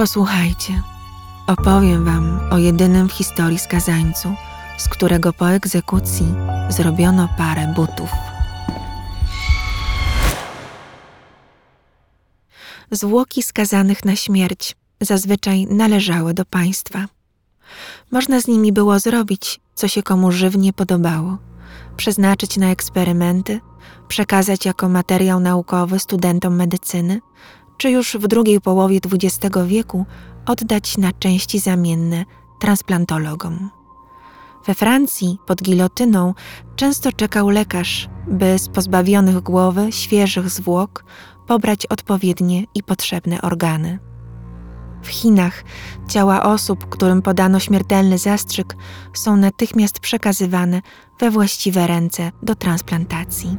Posłuchajcie, opowiem Wam o jedynym w historii skazańcu, z którego po egzekucji zrobiono parę butów. Zwłoki skazanych na śmierć zazwyczaj należały do państwa. Można z nimi było zrobić, co się komu żywnie podobało, przeznaczyć na eksperymenty, przekazać jako materiał naukowy studentom medycyny, czy już w drugiej połowie XX wieku oddać na części zamienne transplantologom. We Francji pod gilotyną często czekał lekarz, by z pozbawionych głowy świeżych zwłok pobrać odpowiednie i potrzebne organy. W Chinach ciała osób, którym podano śmiertelny zastrzyk, są natychmiast przekazywane we właściwe ręce do transplantacji.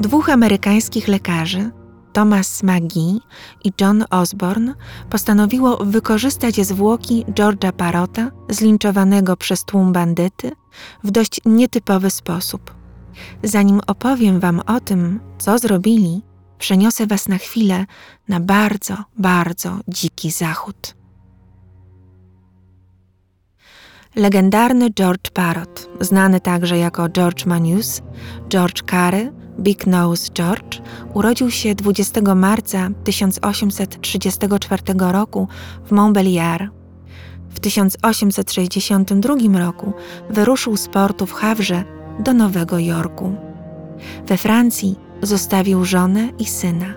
Dwóch amerykańskich lekarzy, Thomas McGee i John Osborne, postanowiło wykorzystać zwłoki George'a Parota, zlinczowanego przez tłum bandyty, w dość nietypowy sposób. Zanim opowiem Wam o tym, co zrobili, przeniosę Was na chwilę na bardzo, bardzo dziki zachód. Legendarny George Parrot, znany także jako George Manius, George Carey, Big Nose George, urodził się 20 marca 1834 roku w Montbéliard. W 1862 roku wyruszył z portu w Hawrze do Nowego Jorku. We Francji zostawił żonę i syna.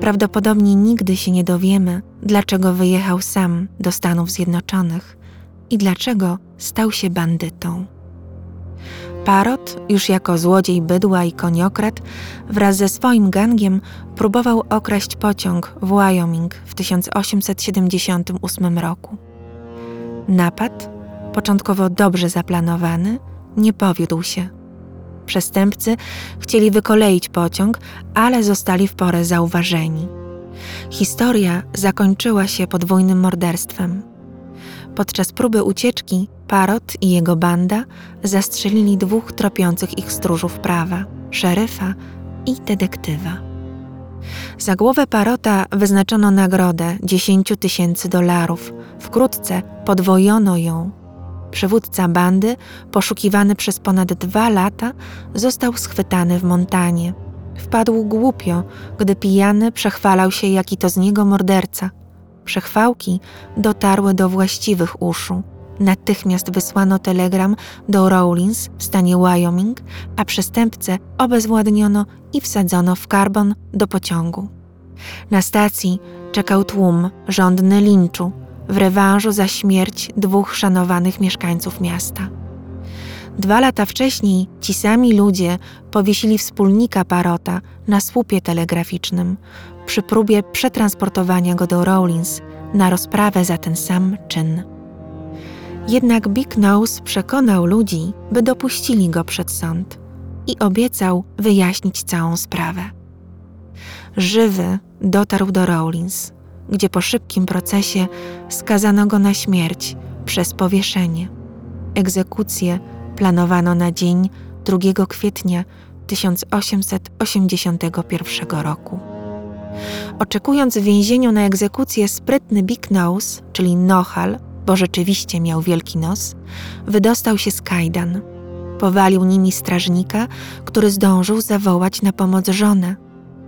Prawdopodobnie nigdy się nie dowiemy, dlaczego wyjechał sam do Stanów Zjednoczonych i dlaczego stał się bandytą. Parot, już jako złodziej bydła i koniokrat, wraz ze swoim gangiem próbował okraść pociąg w Wyoming w 1878 roku. Napad, początkowo dobrze zaplanowany, nie powiódł się Przestępcy chcieli wykoleić pociąg, ale zostali w porę zauważeni. Historia zakończyła się podwójnym morderstwem. Podczas próby ucieczki Parot i jego banda zastrzelili dwóch tropiących ich stróżów prawa szeryfa i detektywa. Za głowę Parota wyznaczono nagrodę 10 tysięcy dolarów. Wkrótce podwojono ją Przywódca bandy, poszukiwany przez ponad dwa lata, został schwytany w Montanie. Wpadł głupio, gdy pijany przechwalał się, jaki to z niego morderca. Przechwałki dotarły do właściwych uszu. Natychmiast wysłano telegram do Rawlins w stanie Wyoming, a przestępcę obezwładniono i wsadzono w karbon do pociągu. Na stacji czekał tłum żądny linczu, w rewanżu za śmierć dwóch szanowanych mieszkańców miasta. Dwa lata wcześniej ci sami ludzie powiesili wspólnika Parota na słupie telegraficznym przy próbie przetransportowania go do Rawlins na rozprawę za ten sam czyn. Jednak Big Nose przekonał ludzi, by dopuścili go przed sąd i obiecał wyjaśnić całą sprawę. Żywy dotarł do Rawlins, gdzie po szybkim procesie skazano go na śmierć przez powieszenie. Egzekucję planowano na dzień 2 kwietnia 1881 roku. Oczekując w więzieniu na egzekucję, sprytny Big Nose, czyli Nohal, bo rzeczywiście miał wielki nos, wydostał się z kajdan. Powalił nimi strażnika, który zdążył zawołać na pomoc żonę.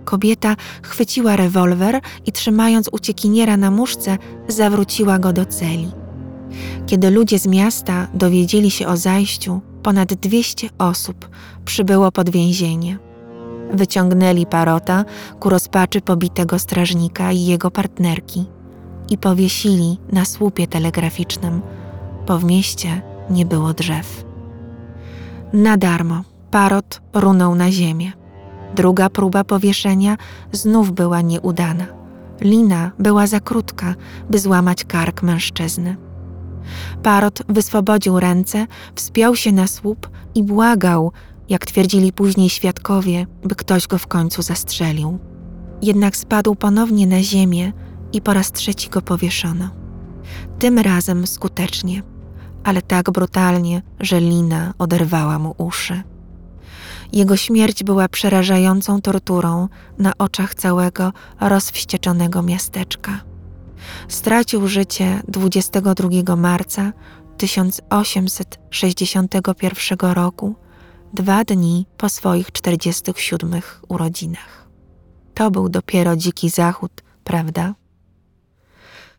Kobieta chwyciła rewolwer i trzymając uciekiniera na muszce, zawróciła go do celi. Kiedy ludzie z miasta dowiedzieli się o zajściu, ponad 200 osób przybyło pod więzienie. Wyciągnęli parota ku rozpaczy pobitego strażnika i jego partnerki i powiesili na słupie telegraficznym, w mieście nie było drzew. Na darmo parot runął na ziemię. Druga próba powieszenia znów była nieudana. Lina była za krótka, by złamać kark mężczyzny. Parot wyswobodził ręce, wspiął się na słup i błagał, jak twierdzili później świadkowie, by ktoś go w końcu zastrzelił. Jednak spadł ponownie na ziemię i po raz trzeci go powieszono. Tym razem skutecznie, ale tak brutalnie, że lina oderwała mu uszy. Jego śmierć była przerażającą torturą na oczach całego rozwścieczonego miasteczka. Stracił życie 22 marca 1861 roku, dwa dni po swoich 47 urodzinach. To był dopiero dziki zachód, prawda?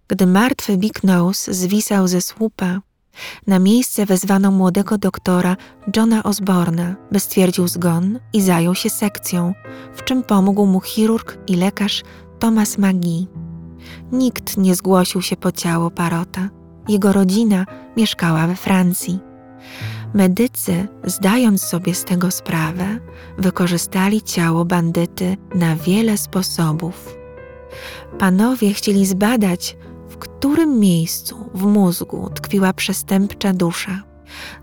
Gdy martwy Big Nose zwisał ze słupa, na miejsce wezwano młodego doktora Johna Osborna, by stwierdził zgon i zajął się sekcją, w czym pomógł mu chirurg i lekarz Thomas McGee. Nikt nie zgłosił się po ciało Parota. Jego rodzina mieszkała we Francji. Medycy, zdając sobie z tego sprawę, wykorzystali ciało bandyty na wiele sposobów. Panowie chcieli zbadać, w którym miejscu w mózgu tkwiła przestępcza dusza.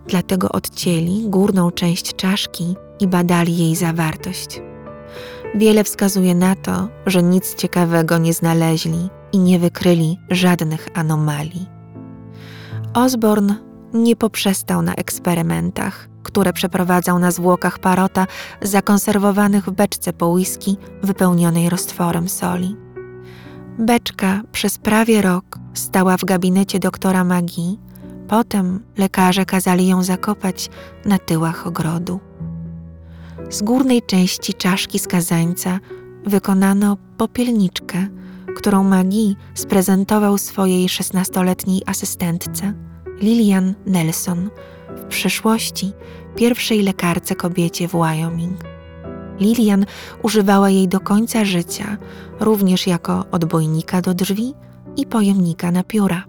Dlatego odcięli górną część czaszki i badali jej zawartość. Wiele wskazuje na to, że nic ciekawego nie znaleźli i nie wykryli żadnych anomalii. Osborne nie poprzestał na eksperymentach, które przeprowadzał na zwłokach parota zakonserwowanych w beczce po whisky wypełnionej roztworem soli. Beczka przez prawie rok stała w gabinecie doktora Magii, potem lekarze kazali ją zakopać na tyłach ogrodu. Z górnej części czaszki skazańca wykonano popielniczkę, którą Magii sprezentował swojej szesnastoletniej asystentce, Lilian Nelson, w przyszłości pierwszej lekarce kobiecie w Wyoming. Lilian używała jej do końca życia, również jako odbojnika do drzwi i pojemnika na pióra.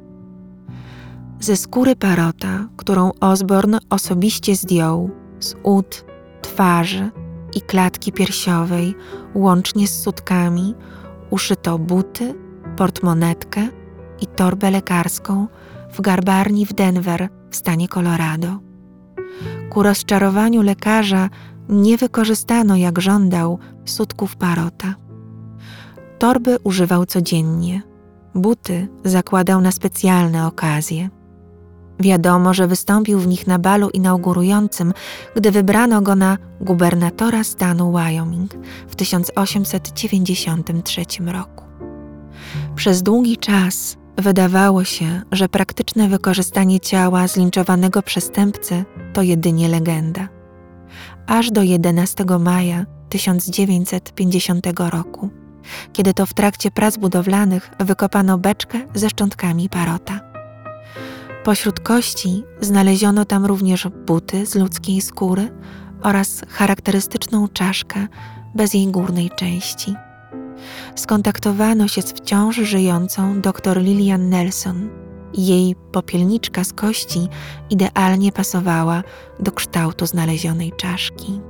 Ze skóry parota, którą Osborne osobiście zdjął, z ud, twarzy i klatki piersiowej, łącznie z sutkami, uszyto buty, portmonetkę i torbę lekarską w garbarni w Denver w stanie Colorado. Ku rozczarowaniu lekarza nie wykorzystano, jak żądał, sutków parota. Torby używał codziennie, buty zakładał na specjalne okazje. Wiadomo, że wystąpił w nich na balu inaugurującym, gdy wybrano go na gubernatora stanu Wyoming w 1893 roku. Przez długi czas wydawało się, że praktyczne wykorzystanie ciała zlinczowanego przestępcy to jedynie legenda. Aż do 11 maja 1950 roku, kiedy to w trakcie prac budowlanych wykopano beczkę ze szczątkami parota. Pośród kości znaleziono tam również buty z ludzkiej skóry oraz charakterystyczną czaszkę bez jej górnej części. Skontaktowano się z wciąż żyjącą dr Lilian Nelson. Jej popielniczka z kości idealnie pasowała do kształtu znalezionej czaszki.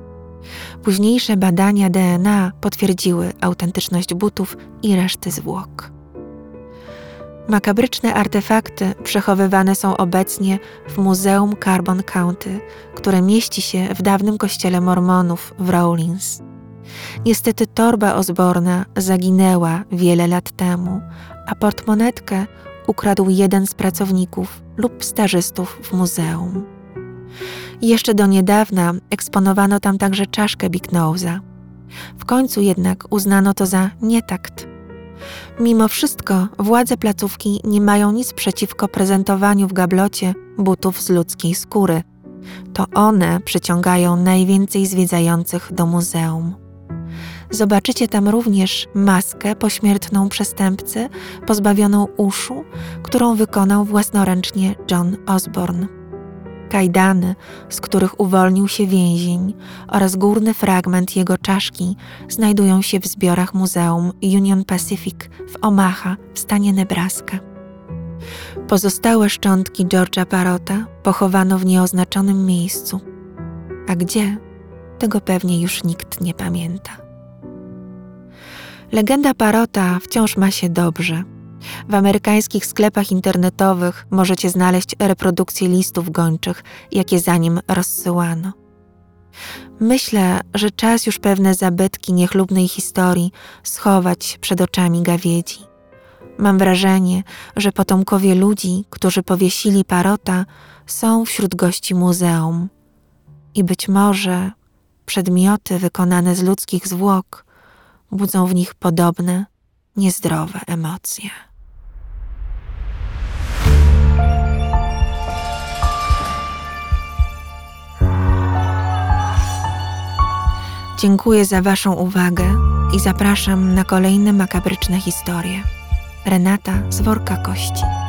Późniejsze badania DNA potwierdziły autentyczność butów i reszty zwłok. Makabryczne artefakty przechowywane są obecnie w Muzeum Carbon County, które mieści się w dawnym kościele Mormonów w Rawlins. Niestety torba Osborna zaginęła wiele lat temu, a portmonetkę ukradł jeden z pracowników lub stażystów w muzeum. Jeszcze do niedawna eksponowano tam także czaszkę Big Nose'a. W końcu jednak uznano to za nietakt Mimo wszystko władze placówki nie mają nic przeciwko prezentowaniu w gablocie butów z ludzkiej skóry. To one przyciągają najwięcej zwiedzających do muzeum. Zobaczycie tam również maskę pośmiertną przestępcy pozbawioną uszu, którą wykonał własnoręcznie John Osborne kajdany, z których uwolnił się więzień, oraz górny fragment jego czaszki znajdują się w zbiorach Muzeum Union Pacific w Omaha w stanie Nebraska. Pozostałe szczątki George'a Parota pochowano w nieoznaczonym miejscu. A gdzie? Tego pewnie już nikt nie pamięta. Legenda Parota wciąż ma się dobrze – w amerykańskich sklepach internetowych możecie znaleźć reprodukcje listów gończych, jakie za nim rozsyłano. Myślę, że czas już pewne zabytki niechlubnej historii schować przed oczami gawiedzi. Mam wrażenie, że potomkowie ludzi, którzy powiesili parota, są wśród gości muzeum. I być może przedmioty wykonane z ludzkich zwłok budzą w nich podobne, niezdrowe emocje. Dziękuję za Waszą uwagę i zapraszam na kolejne makabryczne historie. Renata z worka kości.